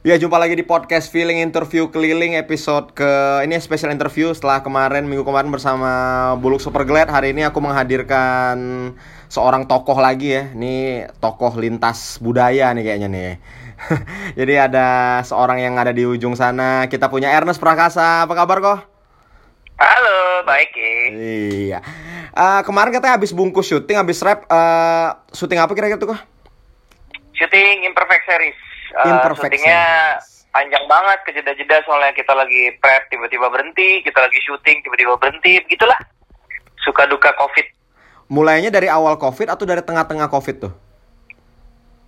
Ya jumpa lagi di podcast Feeling Interview Keliling episode ke ini special interview setelah kemarin minggu kemarin bersama Buluk Super Glad. Hari ini aku menghadirkan seorang tokoh lagi ya. Ini tokoh lintas budaya nih kayaknya nih. Jadi ada seorang yang ada di ujung sana. Kita punya Ernest Prakasa. Apa kabar kok? Halo baik ya. Iya. Uh, kemarin katanya habis bungkus syuting habis rap uh, syuting apa kira-kira tuh kok? Syuting Imperfect Series uh, syutingnya panjang banget ke jeda-jeda soalnya kita lagi prep tiba-tiba berhenti kita lagi syuting tiba-tiba berhenti begitulah. Suka duka covid. Mulainya dari awal covid atau dari tengah-tengah covid tuh?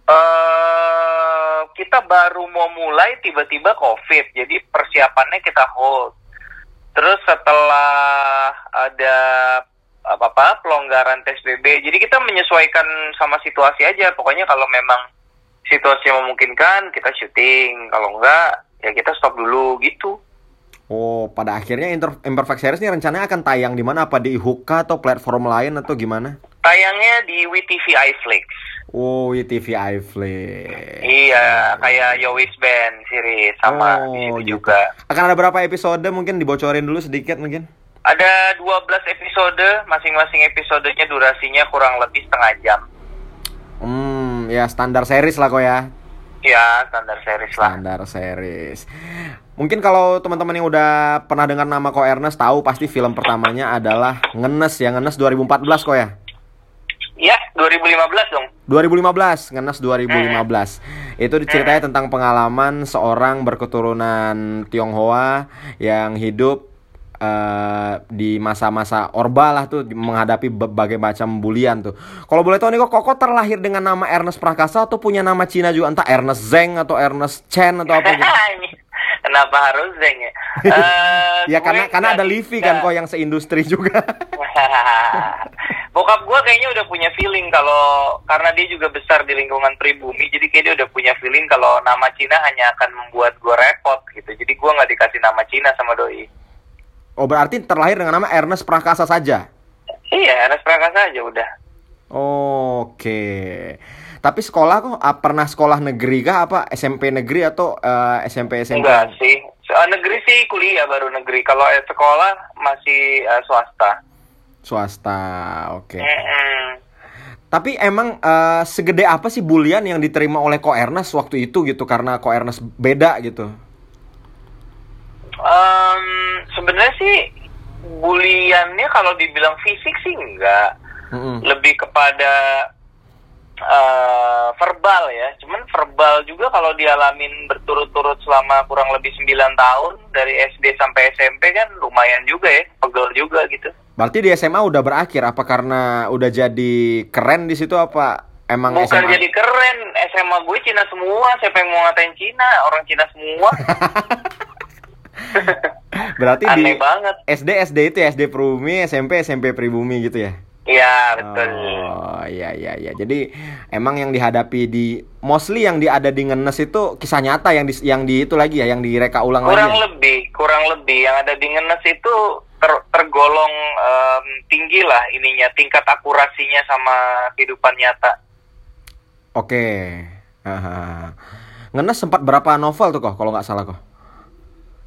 eh kita baru mau mulai tiba-tiba covid. Jadi persiapannya kita hold. Terus setelah ada apa apa pelonggaran PSBB jadi kita menyesuaikan sama situasi aja. Pokoknya kalau memang situasi memungkinkan kita syuting kalau enggak ya kita stop dulu gitu Oh, pada akhirnya Inter Imperfect Series ini rencananya akan tayang di mana? Apa di Huka atau platform lain atau gimana? tayangnya di WTV iFlix Oh, WTV iFlix. iya kayak Yowis Band series sama di Oh, situ gitu. juga Akan ada berapa episode mungkin dibocorin dulu sedikit mungkin? ada 12 episode masing-masing episodenya durasinya kurang lebih setengah jam Hmm, ya standar series lah kok ya. ya standar series lah Standar series. Mungkin kalau teman-teman yang udah pernah dengar nama Ko Ernest tahu pasti film pertamanya adalah Ngenes ya, Ngenes 2014 kok ya. ya 2015 dong 2015, Ngenes 2015. Itu ceritanya tentang pengalaman seorang berketurunan Tionghoa yang hidup eh, di masa-masa orba lah tuh menghadapi berbagai macam bulian tuh. Kalau boleh tahu nih kok Koko terlahir dengan nama Ernest Prakasa atau punya nama Cina juga entah Ernest Zeng atau Ernest Chen atau apa gitu. Kenapa harus Zeng ya? Eh, ya karena karena ada Livi kan kok yang seindustri juga. Bokap gue kayaknya udah punya feeling kalau karena dia juga besar di lingkungan pribumi, jadi kayak dia udah punya feeling kalau nama Cina hanya akan membuat gue repot gitu. Jadi gue nggak dikasih nama Cina sama doi. Oh berarti terlahir dengan nama Ernest Prakasa saja. Iya, Ernest Prakasa aja udah. Oke. Tapi sekolah kok ah, pernah sekolah negeri kah apa SMP negeri atau eh, SMP SMP? Enggak sih. Negeri sih kuliah baru negeri. Kalau eh, sekolah masih eh, swasta. Swasta. Oke. Mm-mm. Tapi emang eh, segede apa sih bulian yang diterima oleh Ko Ernest waktu itu gitu karena Ko Ernest beda gitu. Em, sebenarnya sih buliannya kalau dibilang fisik sih enggak. Mm-mm. lebih kepada eh, verbal ya. Cuman verbal juga kalau dialamin berturut-turut selama kurang lebih 9 tahun dari SD sampai SMP kan lumayan juga ya, pegel juga gitu. Berarti di SMA udah berakhir apa karena udah jadi keren di situ apa emang Bukan SMA? jadi keren, SMA gue Cina semua, siapa yang mau ngatain Cina? Orang Cina semua. Berarti di Aneh banget. SD SD itu ya SD Pribumi, SMP SMP Pribumi gitu ya. Iya, betul. Oh iya iya iya. Jadi emang yang dihadapi di mostly yang di ada di Ngenes itu kisah nyata yang di yang di itu lagi ya, yang direka ulang Kurang lagi. ya? lebih, kurang lebih yang ada di Ngenes itu ter- tergolong em, tinggi lah ininya, tingkat akurasinya sama kehidupan nyata. Oke. Haha. Ngenes sempat berapa novel tuh kok kalau nggak salah kok?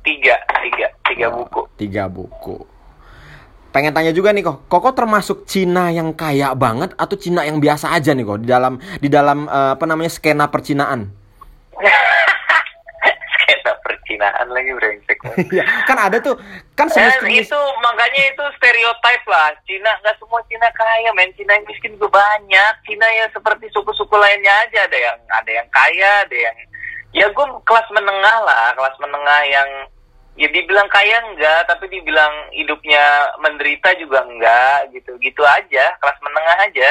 Tiga, tiga, tiga Oh, buku. Tiga buku. Pengen tanya juga nih kok, Koko termasuk Cina yang kaya banget atau Cina yang biasa aja nih kok di dalam di dalam eh, apa namanya skena percinaan? Skena percinaan lagi brengsek. Iya, kan ada tuh kan Eh, semestinya itu makanya itu stereotip lah. Cina nggak semua Cina kaya, men. Cina yang miskin juga banyak. Cina ya seperti suku-suku lainnya aja. Ada yang ada yang kaya, ada yang ya gue kelas menengah lah, kelas menengah yang ya dibilang kaya enggak tapi dibilang hidupnya menderita juga enggak gitu gitu aja kelas menengah aja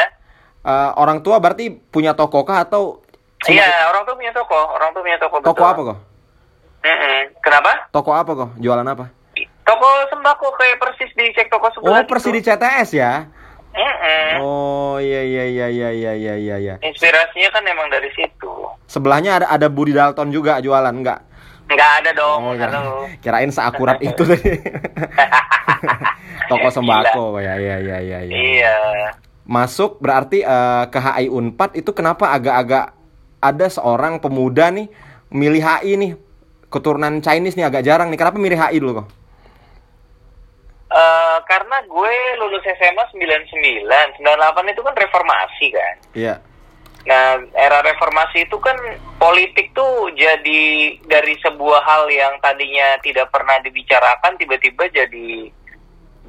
uh, orang tua berarti punya toko kah atau iya orang tua punya toko orang tua punya toko toko betul. apa kok mm -mm. kenapa toko apa kok jualan apa toko sembako kayak persis di cek toko sebelah oh persis di CTS ya Mm-mm. Oh iya, iya iya iya iya iya iya iya. Inspirasinya kan emang dari situ. Sebelahnya ada ada Budi Dalton juga jualan enggak? Enggak? Nggak ada dong, Oh, kira- kirain seakurat itu tadi. Toko sembako ya ya ya ya ya. Iya. Masuk berarti eh, ke HI Unpad itu kenapa agak-agak ada seorang pemuda nih milih HI nih keturunan Chinese nih agak jarang nih. Kenapa milih HI dulu kok? Uh, karena gue lulus SMA 99, 98 itu kan reformasi kan. Iya. Nah, era reformasi itu kan politik tuh jadi dari sebuah hal yang tadinya tidak pernah dibicarakan tiba-tiba jadi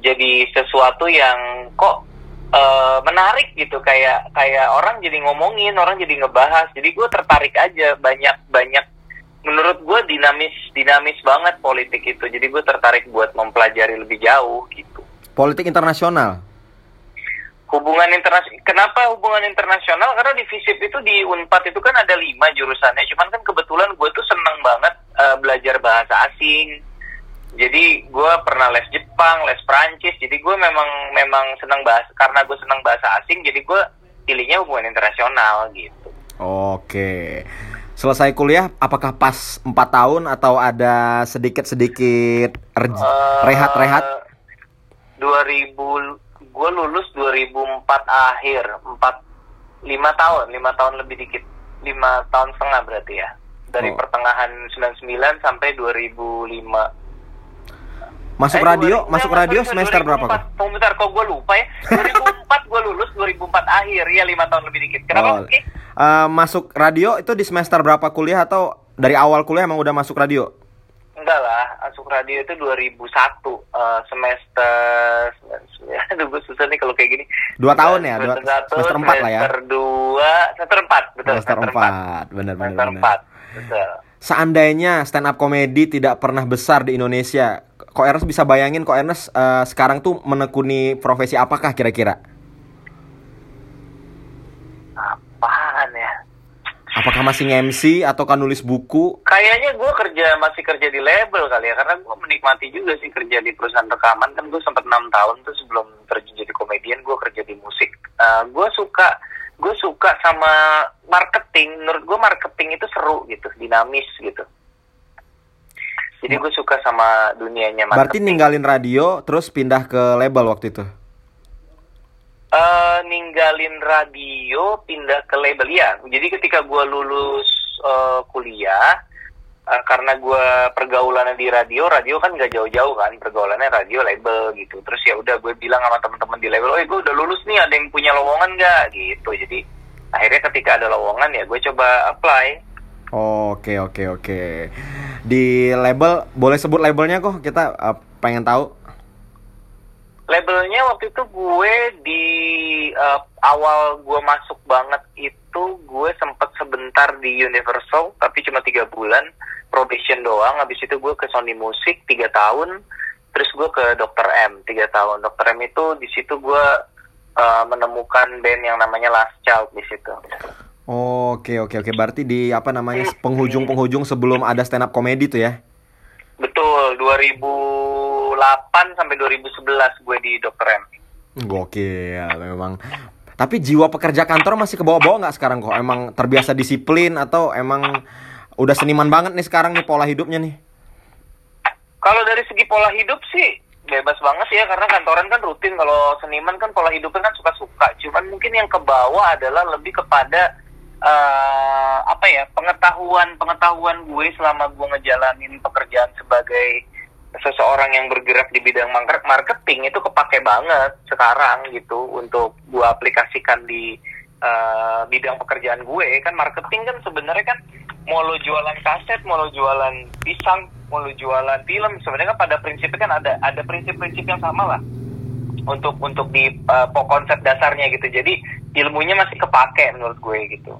jadi sesuatu yang kok uh, menarik gitu. Kayak kayak orang jadi ngomongin, orang jadi ngebahas. Jadi gue tertarik aja banyak banyak. Menurut gue dinamis dinamis banget politik itu. Jadi gue tertarik buat mempelajari lebih jauh gitu. Politik internasional hubungan internasional kenapa hubungan internasional? Karena di FISIP itu di Unpad itu kan ada lima jurusannya. Cuman kan kebetulan gue tuh seneng banget uh, belajar bahasa asing. Jadi gue pernah les Jepang les Prancis jadi gue memang memang seneng bahasa karena gue seneng bahasa asing jadi gue pilihnya hubungan internasional gitu. Oke. Selesai kuliah apakah pas 4 tahun atau ada sedikit-sedikit rehat-rehat? Uh, 2000 gue lulus 2004 akhir 4 5 tahun 5 tahun lebih dikit 5 tahun setengah berarti ya dari oh. pertengahan 99 sampai 2005 Masuk eh, radio, 2000, masuk radio semester 2004. berapa kok? Bentar, kok gue lupa ya. 2004 gue lulus, 2004 akhir ya 5 tahun lebih dikit. Kenapa? Oh. Okay? Uh, eh, masuk radio itu di semester berapa kuliah atau dari awal kuliah emang udah masuk radio? Enggak lah, masuk radio itu 2001 uh, eh, semester aduh gue susah nih kalau kayak gini. Dua tahun ya, dua, semester empat lah ya. Semester dua, semester empat, betul. Semester empat, benar benar. Semester empat, betul. Seandainya stand up comedy tidak pernah besar di Indonesia, Kok Ernest bisa bayangin kok Ernest uh, sekarang tuh menekuni profesi apakah kira-kira? Apaan ya? Apakah masih MC atau kan nulis buku? Kayaknya gue kerja masih kerja di label kali ya karena gue menikmati juga sih kerja di perusahaan rekaman kan gue sempat enam tahun tuh sebelum terjun jadi komedian gue kerja di musik. Uh, gue suka gue suka sama marketing. Menurut gue marketing itu seru gitu, dinamis gitu. Jadi gue suka sama dunianya marketing. Berarti ninggalin radio terus pindah ke label waktu itu? Uh, ninggalin radio pindah ke label ya. Jadi ketika gue lulus uh, kuliah, uh, karena gue pergaulannya di radio, radio kan gak jauh-jauh kan, pergaulannya radio label gitu. Terus ya udah gue bilang sama teman-teman di label, oh gue udah lulus nih, ada yang punya lowongan gak gitu. Jadi akhirnya ketika ada lowongan ya gue coba apply Oke oke oke. Di label boleh sebut labelnya kok kita uh, pengen tahu. Labelnya waktu itu gue di uh, awal gue masuk banget itu gue sempet sebentar di Universal tapi cuma tiga bulan probation doang. Habis itu gue ke Sony Music tiga tahun. Terus gue ke Dr. M tiga tahun. Dr. M itu di situ gue uh, menemukan band yang namanya Last Child di situ. Oke oke oke berarti di apa namanya penghujung-penghujung sebelum ada stand up comedy tuh ya? Betul 2008 sampai 2011 gue di Dokter M. Gokil memang. Tapi jiwa pekerja kantor masih ke bawah-bawah nggak sekarang kok? Emang terbiasa disiplin atau emang udah seniman banget nih sekarang nih pola hidupnya nih? Kalau dari segi pola hidup sih bebas banget ya karena kantoran kan rutin kalau seniman kan pola hidupnya kan suka-suka. Cuman mungkin yang ke bawah adalah lebih kepada uh, apa ya pengetahuan pengetahuan gue selama gue ngejalanin pekerjaan sebagai seseorang yang bergerak di bidang marketing itu kepake banget sekarang gitu untuk gue aplikasikan di uh, bidang pekerjaan gue. Kan marketing kan sebenarnya kan mau lo jualan kaset mau lo jualan pisang mau lo jualan film sebenarnya kan pada prinsipnya kan ada ada prinsip-prinsip yang sama lah untuk untuk di uh, konsep dasarnya gitu. Jadi ilmunya masih kepake menurut gue gitu.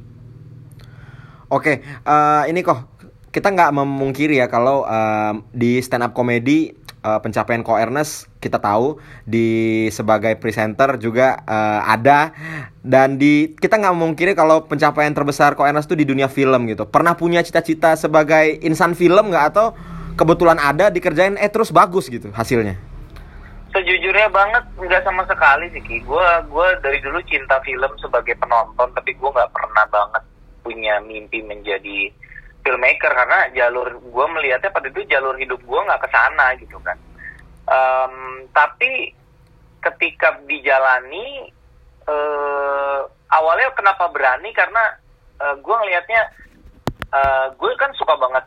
Oke uh, ini kok kita nggak memungkiri ya kalau uh, di stand up comedy uh, pencapaian Ko Ernest kita tahu di sebagai presenter juga uh, ada. Dan di kita nggak memungkiri kalau pencapaian terbesar Ko Ernest tuh di dunia film gitu. Pernah punya cita-cita sebagai insan film nggak? Atau kebetulan ada dikerjain eh terus bagus gitu hasilnya? Sejujurnya banget nggak sama sekali sih gue gue dari dulu cinta film sebagai penonton tapi gue nggak pernah banget punya mimpi menjadi filmmaker karena jalur gue melihatnya pada itu jalur hidup gue nggak ke sana gitu kan um, tapi ketika dijalani uh, awalnya kenapa berani karena uh, gue ngelihatnya uh, gue kan suka banget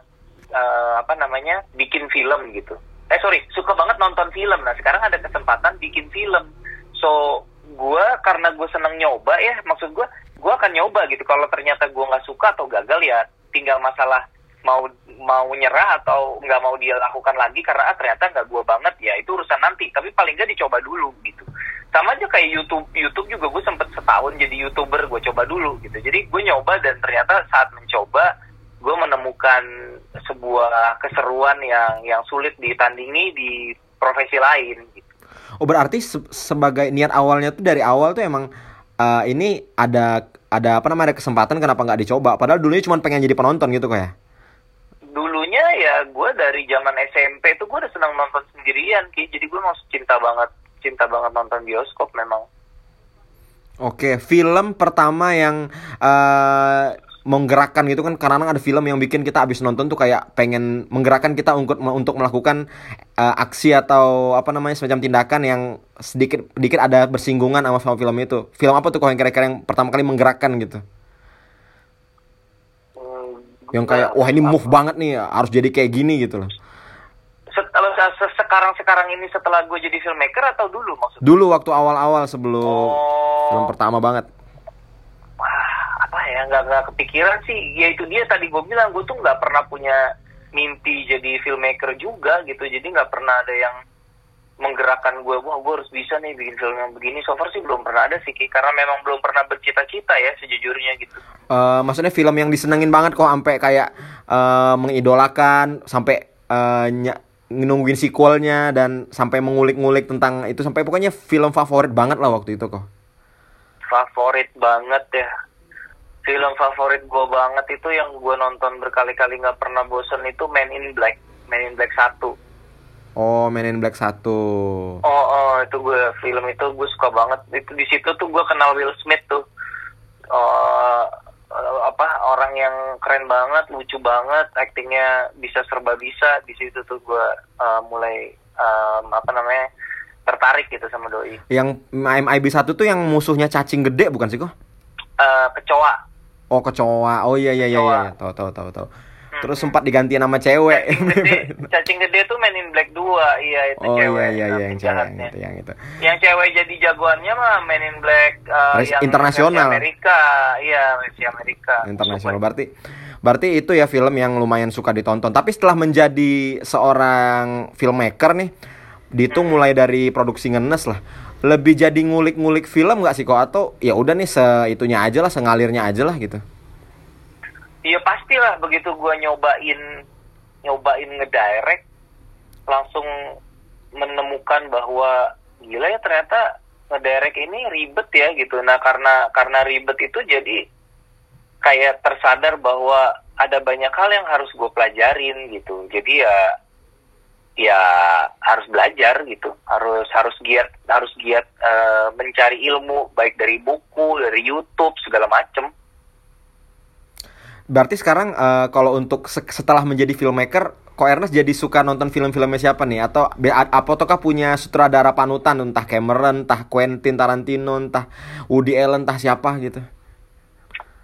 uh, apa namanya bikin film gitu. Eh sorry, suka banget nonton film. Nah sekarang ada kesempatan bikin film. So gue karena gue seneng nyoba ya, maksud gue gue akan nyoba gitu. Kalau ternyata gue nggak suka atau gagal ya tinggal masalah mau mau nyerah atau nggak mau dia lakukan lagi karena ah, ternyata nggak gue banget. Ya itu urusan nanti. Tapi paling nggak dicoba dulu gitu. Sama aja kayak YouTube YouTube juga gue sempet setahun jadi youtuber gue coba dulu gitu. Jadi gue nyoba dan ternyata saat mencoba gue menemukan sebuah keseruan yang yang sulit ditandingi di profesi lain gitu. Oh berarti se sebagai niat awalnya tuh dari awal tuh emang uh, ini ada ada apa namanya ada kesempatan kenapa nggak dicoba? Padahal dulunya cuma pengen jadi penonton gitu kok ya? Dulunya ya gue dari zaman SMP tuh gue udah senang nonton sendirian ki. Jadi gue mau cinta banget cinta banget nonton bioskop memang. Oke film pertama yang uh, menggerakkan gitu kan. Karena ada film yang bikin kita abis nonton tuh kayak pengen menggerakkan kita untuk untuk melakukan uh, aksi atau apa namanya semacam tindakan yang sedikit sedikit ada bersinggungan sama, sama film itu. Film apa tuh kok yang kira-kira yang pertama kali menggerakkan gitu? Yang kayak wah ini move banget nih harus jadi kayak gini gitu loh. Sekarang sekarang ini setelah gue jadi filmmaker atau dulu maksudnya? Dulu waktu awal-awal sebelum oh. film pertama banget. apa ya nggak nggak kepikiran sih. Ya itu dia tadi gue bilang gue tuh nggak pernah punya mimpi jadi filmmaker juga gitu. Jadi nggak pernah ada yang menggerakkan gue wah gue harus bisa nih bikin film yang begini. So far sih belum pernah ada sih Ki. karena memang belum pernah bercita-cita ya sejujurnya gitu. Uh, maksudnya film yang disenengin banget kok sampai kayak uh, mengidolakan sampai uh, nungguin sequelnya dan sampai mengulik-ngulik tentang itu. Sampai pokoknya film favorit banget lah waktu itu kok. Favorit banget ya film favorit gue banget itu yang gue nonton berkali-kali nggak pernah bosen itu Man in Black Man in Black satu Oh, Men in Black 1. Oh, oh, itu gue film itu gue suka banget. Itu di situ tuh gue kenal Will Smith tuh. Uh, apa orang yang keren banget, lucu banget, aktingnya bisa serba bisa. Di situ tuh gue uh, mulai um, apa namanya tertarik gitu sama doi. Yang MIB 1 tuh yang musuhnya cacing gede bukan sih kok? Uh, kecoa. Oh, kecoa. Oh iya iya iya, iya. Tahu tahu tahu tahu. Terus sempat diganti nama cewek. Cacing gede, cacing gede tuh main in black 2, iya itu oh, cewek. Oh iya iya yang cewek yang itu yang itu. Yang cewek jadi jagoannya mah main in black uh, yang internasional. Amerika, iya versi Amerika. Internasional berarti berarti itu ya film yang lumayan suka ditonton. Tapi setelah menjadi seorang filmmaker nih, dihitung hmm. mulai dari produksi ngenes lah lebih jadi ngulik-ngulik film nggak sih kok atau ya udah nih seitunya aja lah sengalirnya aja lah gitu Iya pastilah begitu gue nyobain nyobain ngedirect langsung menemukan bahwa gila ya ternyata ngedirect ini ribet ya gitu. Nah karena karena ribet itu jadi kayak tersadar bahwa ada banyak hal yang harus gue pelajarin gitu. Jadi ya ya harus belajar gitu harus harus giat harus giat uh, mencari ilmu baik dari buku dari YouTube segala macem Berarti sekarang uh, kalau untuk se setelah menjadi filmmaker, kok Ernest jadi suka nonton film-filmnya siapa nih? Atau apakah punya sutradara panutan entah Cameron, entah Quentin Tarantino, entah Woody Allen, entah siapa gitu?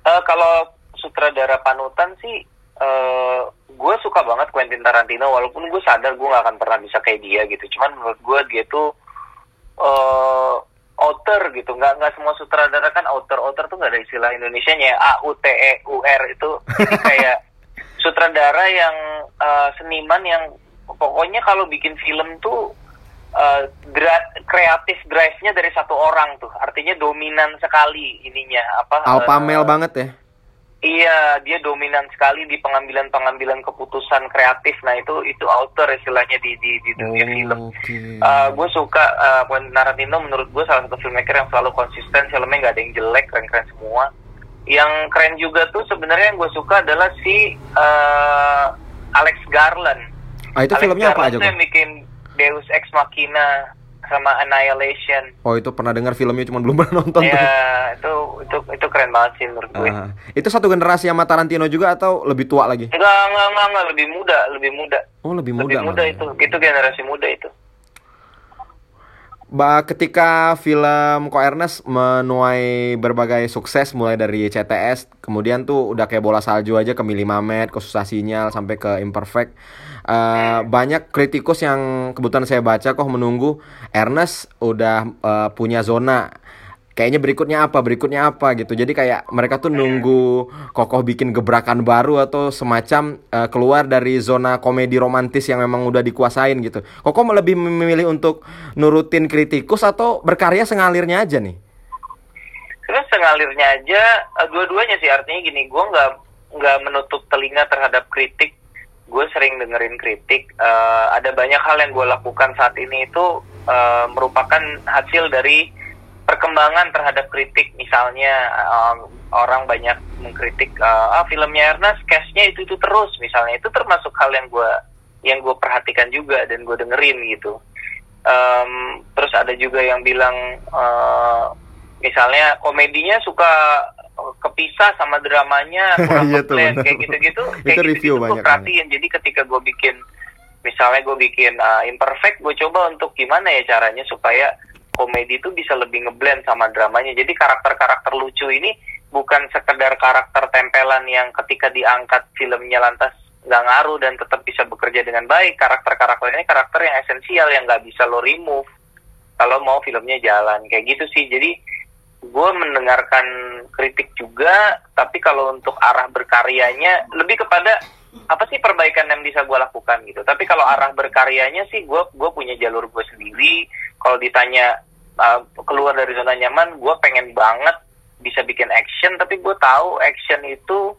Uh, kalau sutradara panutan sih, uh, gue suka banget Quentin Tarantino. Walaupun gue sadar gue gak akan pernah bisa kayak dia gitu. Cuman menurut gue dia tuh uh, author gitu nggak nggak semua sutradara kan author author tuh nggak ada istilah Indonesia nya a u t e u r itu jadi kayak sutradara yang uh, seniman yang pokoknya kalau bikin film tuh uh, dra- kreatif drive-nya dari satu orang tuh artinya dominan sekali ininya apa alpha male uh, banget ya Iya, dia dominan sekali di pengambilan-pengambilan keputusan kreatif. Nah itu itu author istilahnya di di, di dunia oh, film. Okay. Uh, eh, gue suka uh, Quentin Tarantino menurut gue salah satu filmmaker yang selalu konsisten. Filmnya nggak ada yang jelek, keren-keren semua. Yang keren juga tuh sebenarnya yang gue suka adalah si uh, Alex Garland. Ah itu Alex filmnya Garland apa aja? Yang bikin Deus Ex Machina sama Annihilation. Oh itu pernah dengar filmnya cuma belum pernah nonton. Iya itu itu itu keren banget sih menurut gue. Uh, itu satu generasi sama Tarantino juga atau lebih tua lagi? Enggak enggak enggak, enggak lebih muda lebih muda. Oh lebih muda. Lebih muda itu itu generasi muda itu. Ba ketika film Ko Ernest menuai berbagai sukses mulai dari CTS, kemudian tuh udah kayak bola salju aja ke Mili Mamet, ke Susah Sinyal sampai ke Imperfect. Uh, banyak kritikus yang kebetulan saya baca kok menunggu Ernest udah uh, punya zona. Kayaknya berikutnya apa berikutnya apa gitu. Jadi kayak mereka tuh nunggu kokoh bikin gebrakan baru atau semacam uh, keluar dari zona komedi romantis yang memang udah dikuasain gitu. Kokoh lebih memilih untuk nurutin kritikus atau berkarya sengalirnya aja nih? Terus sengalirnya aja dua-duanya sih. Artinya gini gue nggak nggak menutup telinga terhadap kritik gue sering dengerin kritik uh, ada banyak hal yang gue lakukan saat ini itu uh, merupakan hasil dari perkembangan terhadap kritik. Misalnya um, orang banyak mengkritik uh, ah filmnya Ernest cashnya itu itu terus. Misalnya itu termasuk hal yang gue yang gue perhatikan juga dan gue dengerin gitu. Um, terus ada juga yang bilang uh, misalnya komedinya suka kepisah sama dramanya kurang iya tuh, kayak gitu-gitu kayak gitu-gitu gue perhatiin jadi ketika gue bikin misalnya gue bikin uh, imperfect gue coba untuk gimana ya caranya supaya komedi itu bisa lebih ngeblend sama dramanya. Jadi karakter-karakter lucu ini bukan sekedar karakter tempelan yang ketika diangkat filmnya lantas nggak ngaruh dan tetap bisa bekerja dengan baik. Karakter-karakter ini karakter yang esensial yang nggak bisa lo remove kalau mau filmnya jalan kayak gitu sih. Jadi gue mendengarkan kritik juga, tapi kalau untuk arah berkaryanya lebih kepada apa sih perbaikan yang bisa gue lakukan gitu. Tapi kalau arah berkaryanya sih gue gue punya jalur gue sendiri. Kalau ditanya uh, keluar dari zona nyaman, gue pengen banget bisa bikin action. Tapi gue tahu action itu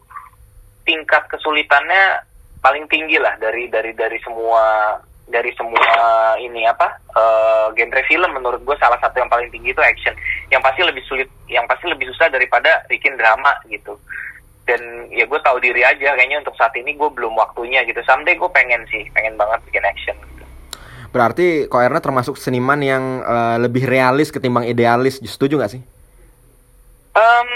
tingkat kesulitannya paling tinggi lah dari dari dari semua dari semua ini apa uh, genre film menurut gue salah satu yang paling tinggi itu action. Yang pasti lebih sulit yang pasti lebih susah daripada bikin drama gitu. Dan ya gue tahu diri aja kayaknya untuk saat ini gue belum waktunya gitu. Someday gue pengen sih pengen banget bikin action gitu. berarti Ko Erna termasuk seniman yang uh, lebih realis ketimbang idealis. Setuju gak sih? Um,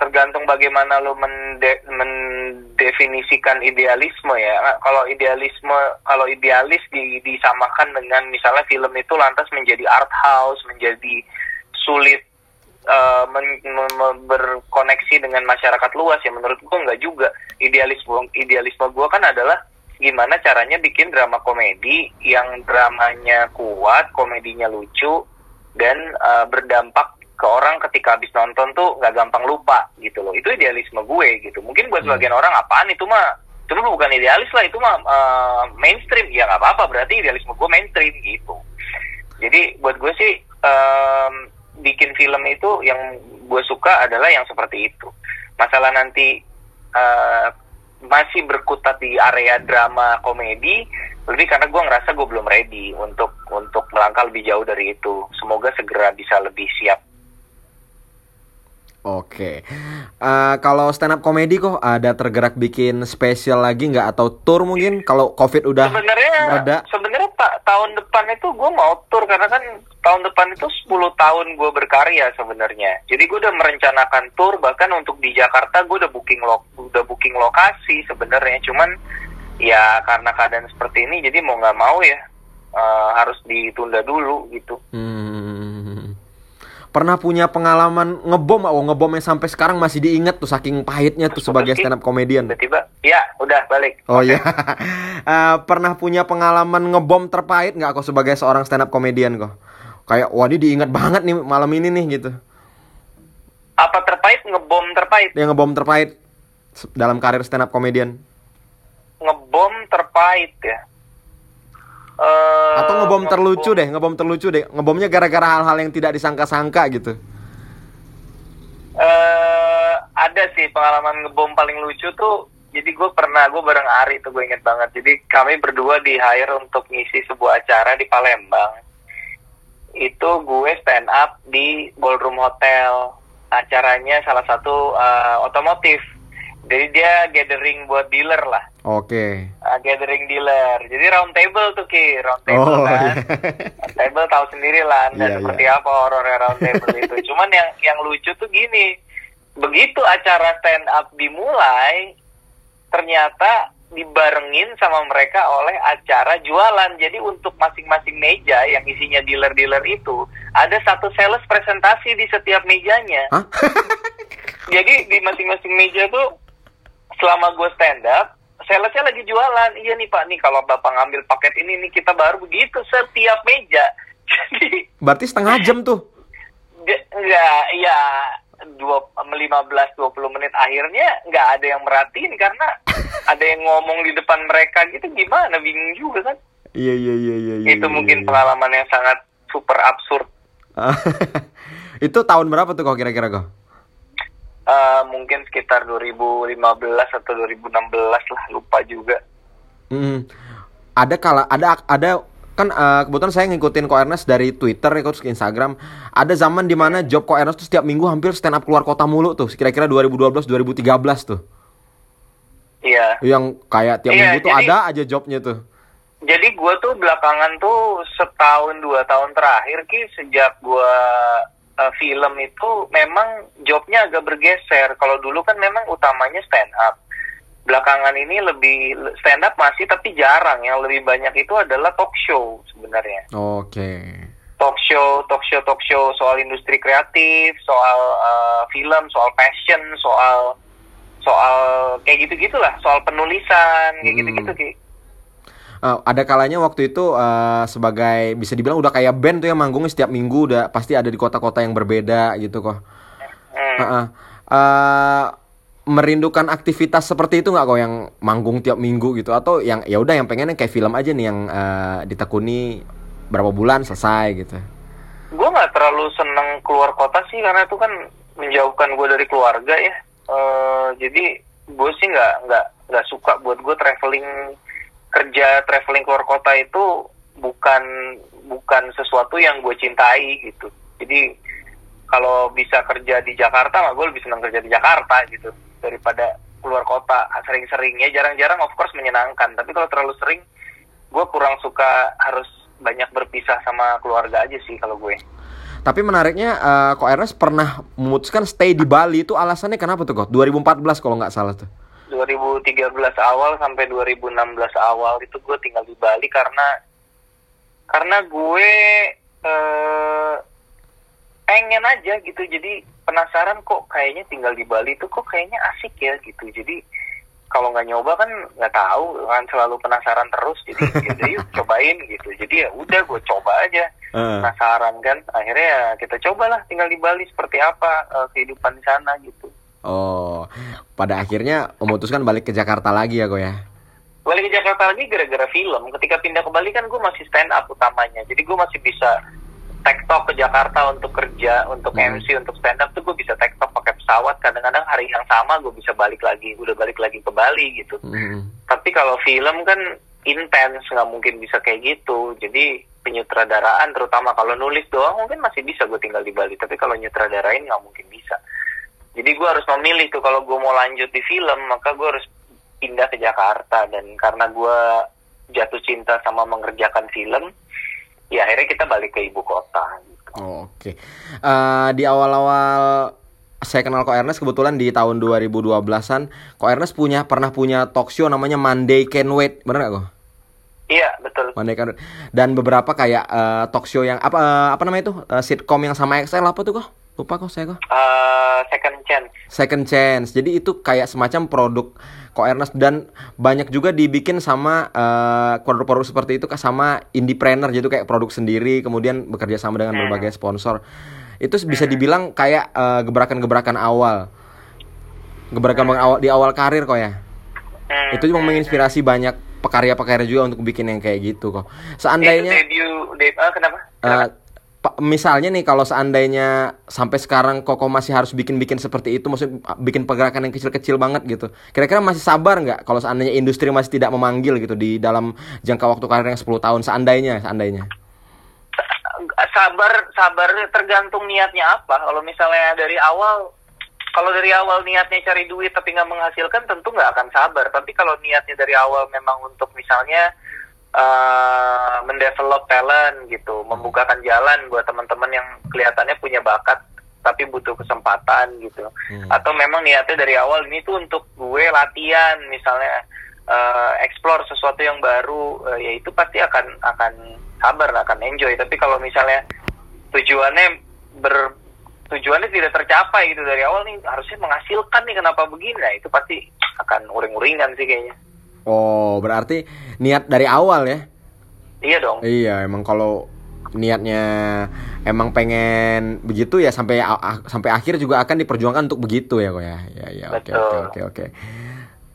tergantung bagaimana lo mende mendefinisikan idealisme ya. Kalau idealisme kalau idealis di, disamakan dengan misalnya film itu lantas menjadi art house menjadi sulit uh, men, men, berkoneksi dengan masyarakat luas ya. Menurut gue nggak juga. Idealisme idealisme gue kan adalah gimana caranya bikin drama komedi yang dramanya kuat komedinya lucu dan uh, berdampak ke orang ketika habis nonton tuh nggak gampang lupa gitu loh itu idealisme gue gitu mungkin buat hmm. sebagian orang apaan itu mah itu mah bukan idealis lah itu mah uh, mainstream ya nggak apa-apa berarti idealisme gue mainstream gitu jadi buat gue sih um, bikin film itu yang gue suka adalah yang seperti itu. Masalah nanti uh, masih berkutat di area drama komedi, lebih karena gue ngerasa gue belum ready untuk untuk melangkah lebih jauh dari itu. Semoga segera bisa lebih siap Oke, uh, kalau stand up komedi kok ada tergerak bikin spesial lagi nggak atau tour mungkin? Kalau covid udah sebenarnya ada. Sebenarnya pak tahun depan itu gue mau tour karena kan tahun depan itu 10 tahun gue berkarya sebenarnya. Jadi gue udah merencanakan tour bahkan untuk di Jakarta gue udah booking lo udah booking lokasi sebenarnya. Cuman ya karena keadaan seperti ini jadi mau nggak mau ya uh, harus ditunda dulu gitu. Hmm pernah punya pengalaman ngebom oh ngebom yang sampai sekarang masih diingat tuh saking pahitnya tuh sebagai stand up komedian. Tiba-tiba, ya udah balik. Oh okay. ya, uh, pernah punya pengalaman ngebom terpahit nggak kok sebagai seorang stand up komedian kok? Kayak wah ini diingat banget nih malam ini nih gitu. Apa terpahit ngebom terpahit? Ya ngebom terpahit dalam karir stand up komedian. Ngebom terpahit ya Uh, Atau ngebom terlucu deh, ngebom terlucu deh. Ngebomnya gara-gara hal-hal yang tidak disangka-sangka gitu. Uh, ada sih pengalaman ngebom paling lucu tuh. Jadi gue pernah, gue bareng Ari tuh gue inget banget. Jadi kami berdua di hire untuk ngisi sebuah acara di Palembang. Itu gue stand up di Ballroom Hotel. Acaranya salah satu uh, otomotif jadi dia gathering buat dealer lah. Oke. Okay. Uh, gathering dealer. Jadi round table tuh ki, round table oh, kan. Yeah. round table tahu sendiri lah dan yeah, seperti yeah. apa horornya round table itu. Cuman yang yang lucu tuh gini, begitu acara stand up dimulai, ternyata dibarengin sama mereka oleh acara jualan. Jadi untuk masing-masing meja yang isinya dealer-dealer itu ada satu sales presentasi di setiap mejanya. Hah? Jadi di masing-masing meja tuh selama gue stand up, salesnya lagi jualan. Iya nih Pak, nih kalau Bapak ngambil paket ini nih kita baru begitu setiap meja. Jadi Berarti setengah jam tuh. dia- nggak ya dua 15-20 menit akhirnya nggak ada yang merhatiin karena ada yang ngomong di depan mereka gitu gimana bingung juga kan Iya iya iya iya. iya, itu iya, mungkin iya. pengalaman yang sangat super absurd itu tahun berapa tuh kok kira-kira kok? Eh, mungkin sekitar 2015 atau 2016 lah lupa juga Hmm. Ada kala ada ada kan eh, kebetulan saya ngikutin Ko Ernest dari Twitter ikut ke Instagram. Ada zaman di mana job Ko Ernest tuh setiap minggu hampir stand up keluar kota mulu tuh. Kira-kira 2012 2013 tuh. iya Yang kayak tiap Iya, minggu tuh jadi- ada aja jobnya tuh. jadi gue tuh belakangan tuh setahun dua tahun terakhir ki sejak gue eh, film itu memang jobnya agak bergeser kalau dulu kan memang utamanya stand up belakangan ini lebih stand up masih tapi jarang yang lebih banyak itu adalah talk show sebenarnya Oke. talk show talk show talk show soal industri kreatif soal eh, film soal passion soal soal kayak gitu gitulah soal penulisan kayak Hmm. gitu gitu Eh, ada kalanya waktu itu eh, sebagai bisa dibilang udah kayak band tuh yang manggungnya setiap minggu udah pasti ada di kota-kota yang berbeda gitu kok. Hmm. Heeh. Eh, merindukan aktivitas seperti itu nggak kok yang manggung tiap minggu gitu atau yang ya udah yang pengennya kayak film aja nih yang eh, ditekuni berapa bulan selesai gitu. gue nggak terlalu seneng keluar kota sih karena itu kan menjauhkan gue dari keluarga ya Eh, jadi gue sih nggak nggak nggak suka buat gue traveling kerja traveling keluar kota itu bukan bukan sesuatu yang gue cintai gitu jadi kalau bisa kerja di Jakarta mah gue lebih senang kerja di Jakarta gitu daripada keluar kota sering-sering ya jarang-jarang of course menyenangkan tapi kalau terlalu sering gue kurang suka harus banyak berpisah sama keluarga aja sih kalau gue Tapi menariknya eh, kok Ernest pernah memutuskan stay di Bali itu alasannya kenapa tuh kok? 2014 kalau nggak salah tuh. 2013 awal sampai 2016 awal itu gue tinggal di Bali karena karena gue eh, pengen aja gitu. Jadi penasaran kok kayaknya tinggal di Bali itu kok kayaknya asik ya gitu. Jadi kalau nggak nyoba kan nggak tahu kan selalu penasaran terus. Jadi yaudah yuk cobain gitu. Jadi ya udah gue coba aja. Penasaran kan? Akhirnya ya kita cobalah tinggal di Bali seperti apa eh, kehidupan di sana gitu Oh, pada akhirnya memutuskan balik ke Jakarta lagi ya kok ya? balik ke Jakarta lagi gara-gara film. Ketika pindah ke Bali kan gue masih stand up utamanya. Jadi gue masih bisa tektok ke Jakarta untuk kerja, untuk Hmm. MC, untuk stand up tuh gue bisa tektok pakai pesawat. Kadang-kadang hari yang sama gue bisa balik lagi, udah balik lagi ke Bali gitu. Hmm. Tapi kalau film kan intens, nggak mungkin bisa kayak gitu. Jadi penyutradaraan, terutama kalau nulis doang mungkin masih bisa gue tinggal di Bali. Tapi kalau nyutradarain nggak mungkin bisa. Jadi gue harus memilih tuh kalau gue mau lanjut di film, maka gue harus pindah ke Jakarta. Dan karena gue jatuh cinta sama mengerjakan film, ya akhirnya kita balik ke ibu kota. gitu. Oke. Eh, di awal-awal saya kenal Ko Ernest kebetulan di tahun 2012-an Ko Ernest punya pernah punya talk show namanya Monday Can Wait, bener gak kok? Iya betul. Monday Can Wait. Dan beberapa kayak eh, talk show yang apa eh, apa namanya itu Eh, sitcom yang sama XL apa tuh kok? Lupa kok saya kok. Eh, second chance. Second Chance. Jadi itu kayak semacam produk Ko Ernest dan banyak juga dibikin sama eh, produk-produk seperti itu sama indiepreneur jadi kayak produk sendiri kemudian bekerja sama dengan berbagai sponsor. Itu bisa dibilang kayak eh, gebrakan-gebrakan awal. Gebrakan awal di awal karir kok ya. Hmm. Itu juga menginspirasi banyak pekarya-pekarya juga untuk bikin yang kayak gitu kok. Seandainya debut, debut eh, kenapa? Eh, pa- misalnya nih kalau seandainya sampai sekarang Koko masih harus bikin-bikin seperti itu, maksudnya bikin pergerakan yang kecil-kecil banget gitu. Kira-kira masih sabar nggak kalau seandainya industri masih tidak memanggil gitu di dalam jangka waktu karir yang 10 tahun seandainya, seandainya. sabar sabar tergantung niatnya apa kalau misalnya dari awal kalau dari awal niatnya cari duit tapi nggak menghasilkan tentu nggak akan sabar tapi kalau niatnya dari awal memang untuk misalnya eh mendevelop talent gitu membukakan jalan buat teman-teman yang kelihatannya punya bakat tapi butuh kesempatan gitu. Hmm. atau memang niatnya dari awal ini tuh untuk gue latihan misalnya uh, explore sesuatu yang baru uh, ya itu pasti akan akan sabar akan enjoy. Tapi kalau misalnya tujuannya ber tujuannya tidak tercapai gitu dari awal nih harusnya menghasilkan nih kenapa begini. Nah itu pasti akan uring-uringan sih kayaknya oh berarti niat dari awal ya? Iya dong. Iya emang kalau niatnya emang pengen begitu ya sampai sampai akhir juga akan diperjuangkan untuk begitu ya kok ya? Ya ya oke oke oke oke.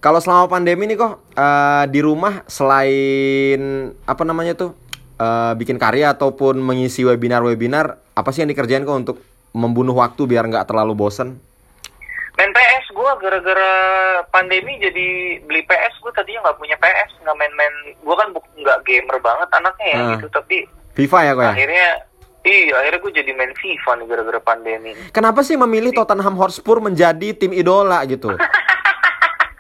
Kalau selama pandemi nih kok uh, di rumah selain apa namanya tuh uh, bikin karya ataupun mengisi webinar-webinar apa sih yang dikerjain kok untuk membunuh waktu biar nggak terlalu bosen? Main PS gue gara-gara pandemi jadi beli PS gue tadinya nggak punya PS nggak main-main gue kan nggak gamer banget anaknya ya uh. gitu tapi FIFA ya kok ya? Akhirnya Iya, akhirnya gue jadi main FIFA nih gara-gara pandemi. Kenapa sih memilih Tottenham Hotspur menjadi tim idola gitu?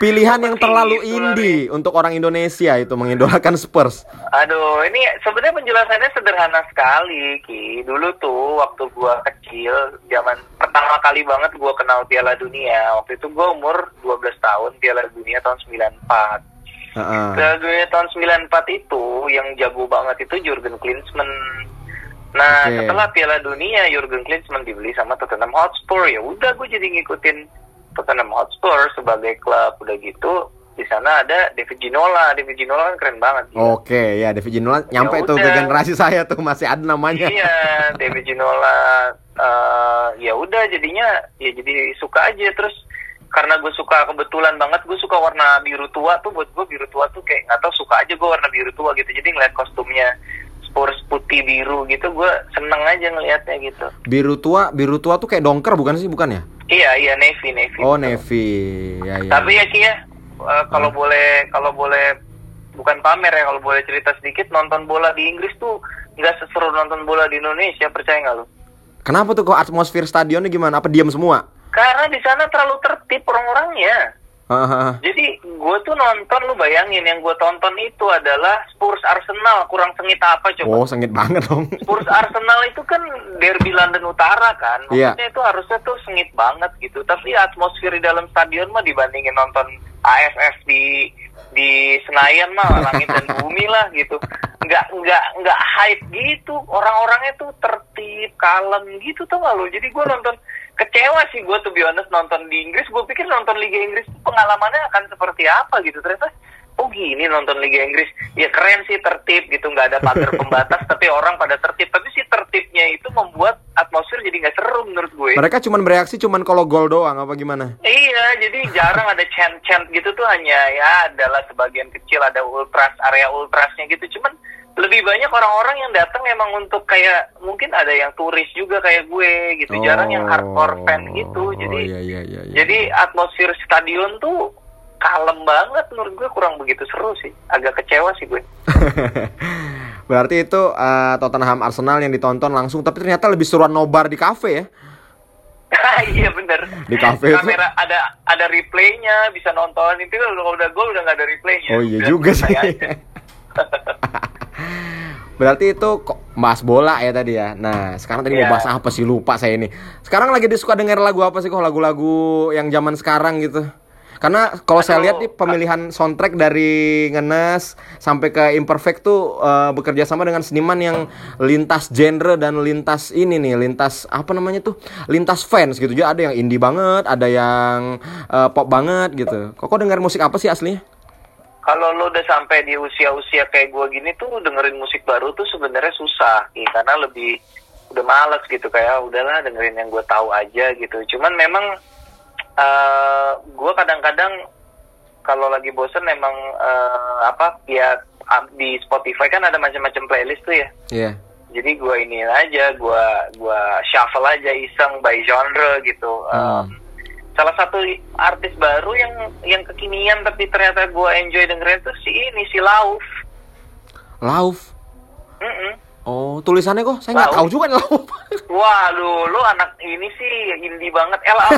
Pilihan yang terlalu indie untuk orang Indonesia itu mengidolakan Spurs. Aduh, ini sebenarnya penjelasannya sederhana sekali, Ki. Dulu tuh waktu gue kecil, zaman pertama kali banget gue kenal Piala Dunia. Waktu itu gue umur 12 tahun, Piala Dunia tahun 94 Uh-uh. Piala tahun 94 itu yang jago banget itu Jurgen Klinsmann. Nah, okay. setelah Piala Dunia Jurgen Klinsmann dibeli sama Tottenham Hotspur, ya udah gue jadi ngikutin Tottenham Hotspur sebagai klub udah gitu di sana ada David Ginola. David Ginola kan keren banget. Oke, okay, ya David Ginola nyampe ya tuh ke generasi saya tuh masih ada namanya. Iya, David Ginola uh, ya udah jadinya ya jadi suka aja terus karena gue suka kebetulan banget gue suka warna biru tua tuh buat gue biru tua tuh kayak nggak tau suka aja gue warna biru tua gitu jadi ngeliat kostumnya Spurs putih biru gitu gue seneng aja ngelihatnya gitu biru tua biru tua tuh kayak dongker bukan sih bukan ya iya iya navy navy oh betul. navy ya, ya. tapi ya sih ya uh, kalau hmm. boleh kalau boleh bukan pamer ya kalau boleh cerita sedikit nonton bola di Inggris tuh nggak seseru nonton bola di Indonesia percaya nggak lo kenapa tuh kok atmosfer stadionnya gimana apa diam semua karena di sana terlalu tertib orang-orangnya. Uh-huh. Jadi gue tuh nonton, lu bayangin yang gue tonton itu adalah Spurs Arsenal. Kurang sengit apa coba? Oh, sengit banget dong. Spurs Arsenal itu kan derby London Utara kan. Iya. Maksudnya yeah. itu harusnya tuh sengit banget gitu. Tapi atmosfer di dalam stadion mah dibandingin nonton AFF di di Senayan mah langit dan bumi lah gitu. Nggak nggak nggak hype gitu. Orang-orangnya tuh tertib, kalem gitu tuh lu. Jadi gue nonton kecewa sih gue tuh honest nonton di Inggris. Gue pikir nonton Liga Inggris pengalamannya akan seperti apa gitu. Ternyata oh gini nonton Liga Inggris. Ya keren sih tertib gitu. Nggak ada pagar pembatas tapi orang pada tertib. Tapi si tertibnya itu membuat atmosfer jadi nggak seru menurut gue. Mereka cuma bereaksi cuma kalau gol doang apa gimana? Iya jadi jarang ada chant chant gitu tuh. Hanya ya adalah sebagian kecil ada ultras area ultrasnya gitu. Cuman lebih banyak orang-orang yang datang emang untuk kayak mungkin ada yang turis juga kayak gue gitu. Oh, jarang yang hardcore fan gitu. Jadi oh, iya, iya, iya, iya. jadi atmosfer stadion tuh kalem banget menurut gue. Kurang begitu seru sih. Agak kecewa sih gue. Berarti itu uh, Tottenham Arsenal yang ditonton langsung. Tapi ternyata lebih seruan nobar di kafe ya. Iya bener. Di kafe kamera itu... ada ada replaynya bisa nonton. Itu kalau udah gol udah nggak ada replaynya. Oh iya juga sih Berarti itu kok bahas bola ya tadi ya. Nah, sekarang tadi yeah. mau iya. bahas apa sih lupa saya ini. Sekarang lagi disuka denger lagu apa sih kok lagu-lagu yang zaman sekarang gitu. Karena kalau saya lihat nih pemilihan soundtrack dari Ngenes sampai ke Imperfect tuh uh, bekerja sama dengan seniman yang lintas genre dan lintas ini nih, lintas apa namanya tuh? Lintas fans gitu. Jadi ada yang indie banget, ada yang uh, pop banget gitu. Kok kok dengar musik apa sih aslinya? Kalau lo udah sampai di usia-usia kayak gue gini tuh dengerin musik baru tuh sebenarnya susah ya, karena lebih udah males gitu kayak udahlah dengerin yang gue tahu aja gitu cuman memang uh, eh, gue kadang-kadang kalau lagi bosen memang uh, apa ya di Spotify kan ada macam-macam playlist tuh ya iya yeah. jadi gue ini aja gue gue shuffle aja iseng by genre gitu hmm. um, salah satu artis baru yang yang kekinian tapi ternyata gue enjoy dengerin tuh si ini si Lauf. Lauf? Mm -mm. oh tulisannya kok? Saya nggak tahu juga Lauf. Wah lu lu anak ini sih indie banget. L A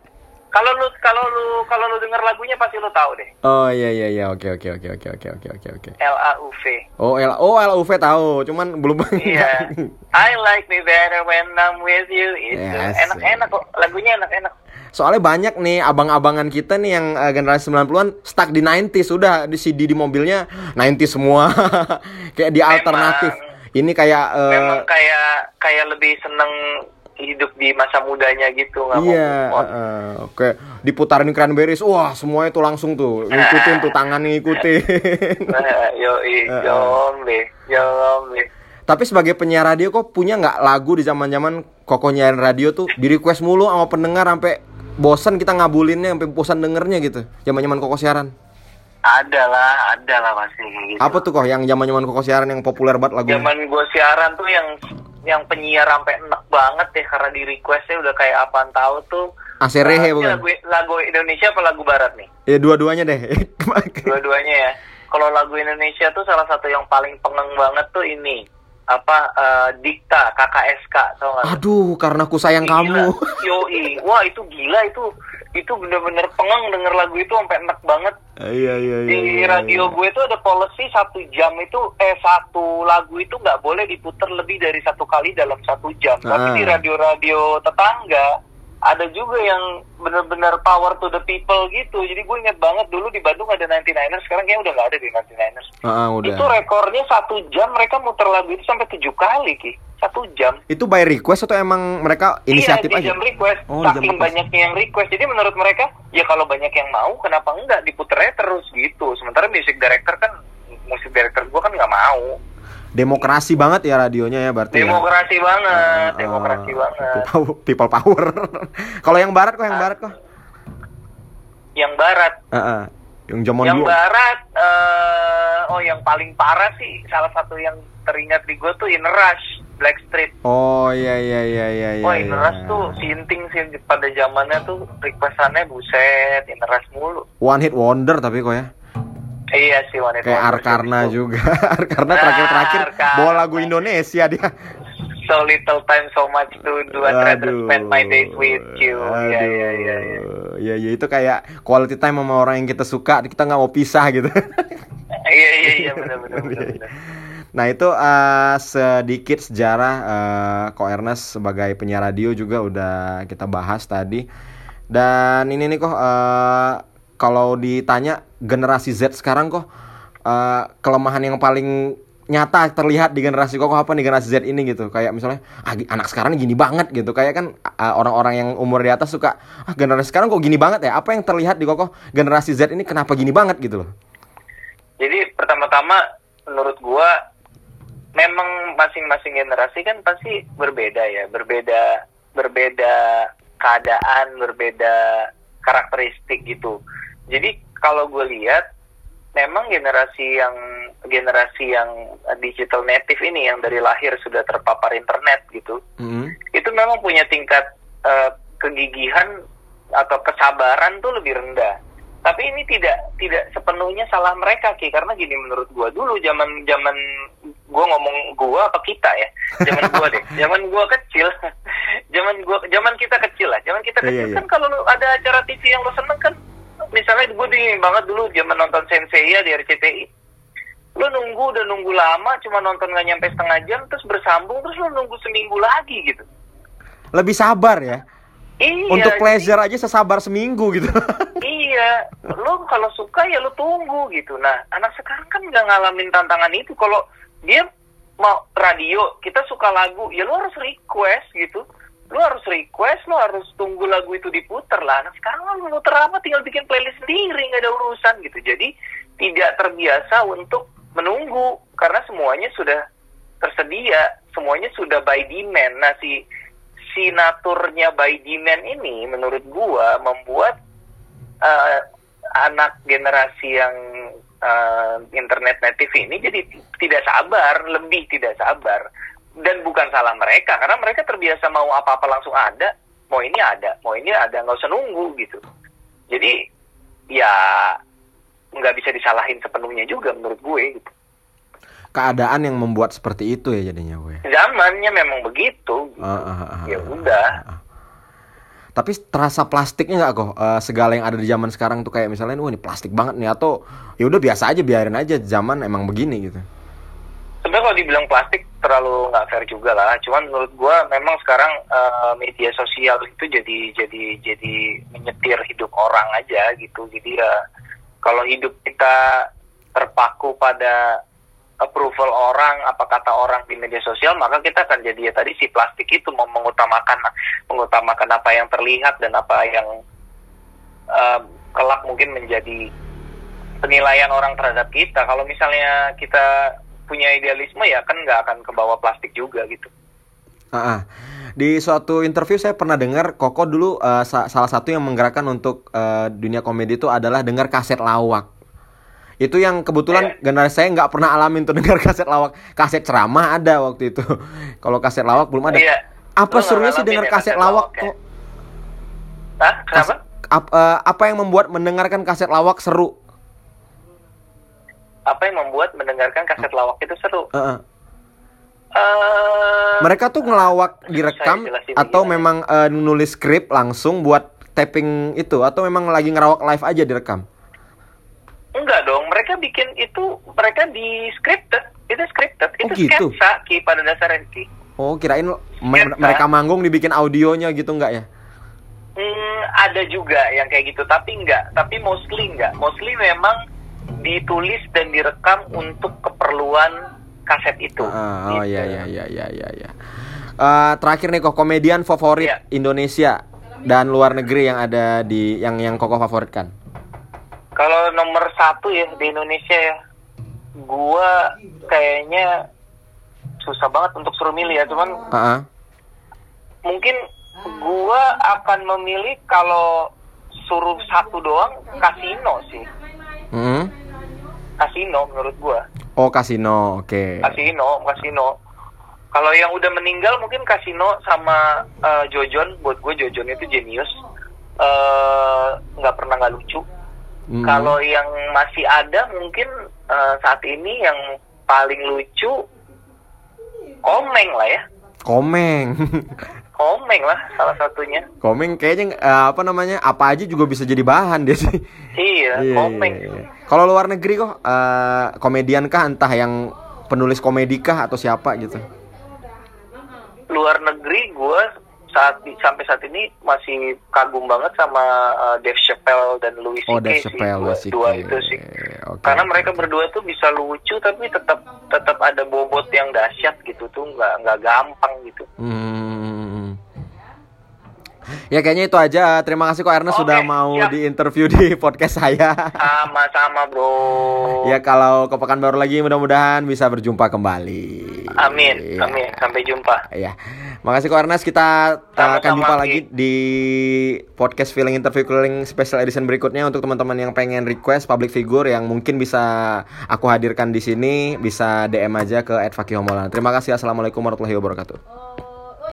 kalau lu kalau lu kalau lu denger lagunya pasti lu tahu deh. Oh iya iya iya. Oke oke oke oke oke oke oke oke. L A U V. Oh L oh L A U V tahu. Cuman belum iya. I like me better when I'm with you. Itu enak enak kok. Lagunya enak enak Soalnya banyak nih abang-abangan kita nih yang uh, generasi 90-an stuck di 90s sudah di CD di mobilnya 90s semua. kayak di alternatif. Ini kayak uh, memang kayak kayak lebih seneng hidup di masa mudanya gitu nggak iya, mau uh, oke. Diputarin cranberries. Wah semuanya tuh langsung tuh. Ngikutin tuh tangan ngikutin. Nah, yo jombe jombe tapi sebagai penyiar radio kok punya nggak lagu di zaman zaman koko nyiarin radio tuh? Di request mulu sama pendengar sampai bosan kita ngabulinnya sampai bosan dengernya gitu zaman zaman koko siaran ada lah ada lah pasti gitu. apa tuh kok yang zaman zaman koko siaran yang populer banget lagu zaman gue siaran tuh yang yang penyiar sampai enak banget ya karena di requestnya udah kayak apaan tahu tuh Aserehe bukan? Lagu, lagu Indonesia apa lagu Barat nih? Ya dua-duanya deh. dua-duanya ya. Kalau lagu Indonesia tuh salah satu yang paling pengeng banget tuh ini apa uh, Dikta KKSK tau gak? Aduh, karena aku sayang gila. kamu. Yoi, wah itu gila itu itu bener-bener pengang denger lagu itu sampai enak banget. Iya, iya, iya, di iya, radio iya. gue tuh ada policy satu jam itu eh satu lagu itu nggak boleh diputar lebih dari satu kali dalam satu jam. Uh. Tapi di radio-radio tetangga ada juga yang benar-benar power to the people gitu. Jadi gue inget banget dulu di Bandung ada 99ers, sekarang kayaknya udah nggak ada di 99ers. Uh, udah. Itu rekornya satu jam mereka muter lagu itu sampai tujuh kali ki, satu jam. Itu by request atau emang mereka inisiatif iya, di jam request. Oh, Saking jam banyaknya yang request. Jadi menurut mereka ya kalau banyak yang mau, kenapa enggak diputernya terus gitu. Sementara music director kan, musik director gue kan nggak mau demokrasi banget ya radionya ya berarti ya? demokrasi ya? banget uh, demokrasi uh, banget people power kalau yang barat kok yang barat kok yang barat uh, uh. yang zaman yang dulu. barat uh, oh yang paling parah sih salah satu yang teringat di gue tuh In Rush Blackstreet oh iya iya iya iya oh In iya, Rush iya. tuh sinting sih pada zamannya tuh requestannya buset In Rush mulu one hit wonder tapi kok ya Iya sih wanita. Kayak Arkarna juga. Arkarna terakhir-terakhir nah, bawa lagu Indonesia dia. So little time so much to do and spend my days with you. Iya iya iya. Iya iya itu kayak quality time sama orang yang kita suka, kita nggak mau pisah gitu. Iya iya iya benar benar benar. Nah itu uh, sedikit sejarah uh, Ko Ernest sebagai penyiar radio juga udah kita bahas tadi. Dan ini nih kok uh, kalau ditanya generasi Z sekarang kok uh, kelemahan yang paling nyata terlihat di generasi kok apa nih generasi Z ini gitu. Kayak misalnya ah, anak sekarang gini banget gitu. Kayak kan uh, orang-orang yang umur di atas suka ah generasi sekarang kok gini banget ya? Apa yang terlihat di kokoh generasi Z ini kenapa gini banget? gitu loh. Jadi pertama-tama menurut gua memang masing-masing generasi kan pasti berbeda ya. Berbeda berbeda keadaan berbeda karakteristik gitu jadi kalau gue lihat memang generasi yang generasi yang digital native ini yang dari lahir sudah terpapar internet gitu mm-hmm. itu memang punya tingkat uh, kegigihan atau kesabaran tuh lebih rendah. Tapi ini tidak tidak sepenuhnya salah mereka ki. Karena gini menurut gua dulu zaman zaman gua ngomong gua apa kita ya? Zaman gua deh. Zaman gua kecil. Zaman gua zaman kita kecil lah. Zaman kita iya, kecil yeah, yeah, kan kalau ada acara TV yang lo seneng kan misalnya gue dingin banget dulu zaman nonton Sensei ya di RCTI lu nunggu udah nunggu lama cuma nonton nggak nyampe setengah jam terus bersambung terus lu nunggu seminggu lagi gitu. Lebih sabar ya? Iya untuk pleasure jadi, aja sesabar seminggu gitu. Iya lu kalau suka ya lu tunggu gitu. Nah anak sekarang kan nggak ngalamin tantangan itu. Kalau dia mau radio kita suka lagu ya lu harus request gitu lu harus request, lu harus tunggu lagu itu diputer lah. Nah sekarang lu muter apa tinggal bikin playlist sendiri, nggak ada urusan gitu. Jadi tidak terbiasa untuk menunggu karena semuanya sudah tersedia, semuanya sudah by demand. Nah si si naturnya by demand ini menurut gua membuat uh, anak generasi yang uh, internet native ini jadi tidak sabar, lebih tidak sabar dan bukan salah mereka karena mereka terbiasa mau apa-apa langsung ada. Mau ini ada mau ini ada nggak usah nunggu gitu. Jadi ya nggak bisa disalahin sepenuhnya juga menurut gue gitu. Keadaan yang membuat seperti itu ya jadinya gue. Zamannya memang begitu. Gitu. uh, uh, uh, ya udah. Uh, uh. tapi terasa plastiknya nggak kok? Uh, segala yang ada di zaman sekarang tuh kayak misalnya wah ini plastik banget nih atau ya udah biasa aja biarin aja zaman emang begini gitu sebenarnya kalau dibilang plastik terlalu nggak fair juga lah. Cuman menurut gue memang sekarang uh, media sosial itu jadi jadi jadi menyetir hidup orang aja gitu. Jadi ya kalau hidup kita terpaku pada approval orang, apa kata orang di media sosial, maka kita akan jadi ya tadi si plastik itu mau mengutamakan mengutamakan apa yang terlihat dan apa yang uh, kelak mungkin menjadi penilaian orang terhadap kita. Kalau misalnya kita punya idealisme ya kan nggak akan ke bawah plastik juga gitu. Ah. Di suatu interview saya pernah dengar Koko dulu uh, sa salah satu yang menggerakkan untuk uh, dunia komedi itu adalah dengar kaset lawak. Itu yang kebetulan yeah. generasi saya nggak pernah alamin tuh dengar kaset lawak. Kaset ceramah ada waktu itu. Kalau kaset lawak belum ada. Yeah. Apa serunya sih dengar ya, kaset, kaset lawak kok? Hah? Kenapa? Kas, ap, uh, apa yang membuat mendengarkan kaset lawak seru? Apa yang membuat mendengarkan kaset lawak itu seru? Uh -uh. Uh, mereka tuh ngelawak direkam atau gimana? memang uh, nulis skrip langsung buat tapping itu atau memang lagi ngerawak live aja direkam? Enggak dong, mereka bikin itu mereka di scripted, itu scripted, oh, itu gitu? sketsa ki pada dasarnya ki. Oh, kirain sketsa. mereka manggung dibikin audionya gitu enggak ya? Hmm, ada juga yang kayak gitu, tapi enggak, tapi mostly enggak. Mostly memang ditulis dan direkam untuk keperluan kaset itu. Uh, oh gitu. ya ya ya ya ya ya. Uh, terakhir nih kok komedian favorit ya. Indonesia dan luar negeri yang ada di yang yang koko favoritkan. Kalau nomor satu ya di Indonesia ya, gua kayaknya susah banget untuk suruh milih ya, cuman uh -uh. mungkin gua akan memilih kalau suruh satu doang kasino sih. Hmm? Kasino menurut gua. Oh kasino, oke. Okay. Kasino, kasino. Kalau yang udah meninggal mungkin kasino sama uh, Jojon. Buat gue Jojon itu jenius. Eh, nggak uh, pernah nggak lucu. Hmm. Kalau yang masih ada mungkin uh, saat ini yang paling lucu Komeng lah ya. Komeng. Komeng lah salah satunya. Komeng kayaknya uh, apa namanya apa aja juga bisa jadi bahan dia sih. Iya, yeah, komeng. Iya, iya. Kalau luar negeri kok uh, komedian kah entah yang penulis komedi kah atau siapa gitu? Luar negeri gue saat sampai saat ini masih kagum banget sama uh, Dave Chappelle dan Louis C.K. Oh, Dave Chappelle, sih, dua, dua itu sih. Okay. Karena mereka berdua tuh bisa lucu tapi tetap tetap ada bobot yang dahsyat gitu tuh nggak nggak gampang gitu. Hmm Ya kayaknya itu aja. Terima kasih kok Ernest okay, sudah mau siap. di interview di podcast saya. Sama-sama bro. Ya kalau ke baru lagi mudah-mudahan bisa berjumpa kembali. Amin, ya. amin. Sampai jumpa. Ya. Makasih kok Ernest. Kita Sama-sama akan jumpa lagi di podcast feeling interview keliling special edition berikutnya untuk teman-teman yang pengen request public figure yang mungkin bisa aku hadirkan di sini bisa DM aja ke @fakihomolana. Terima kasih. Assalamualaikum warahmatullahi wabarakatuh.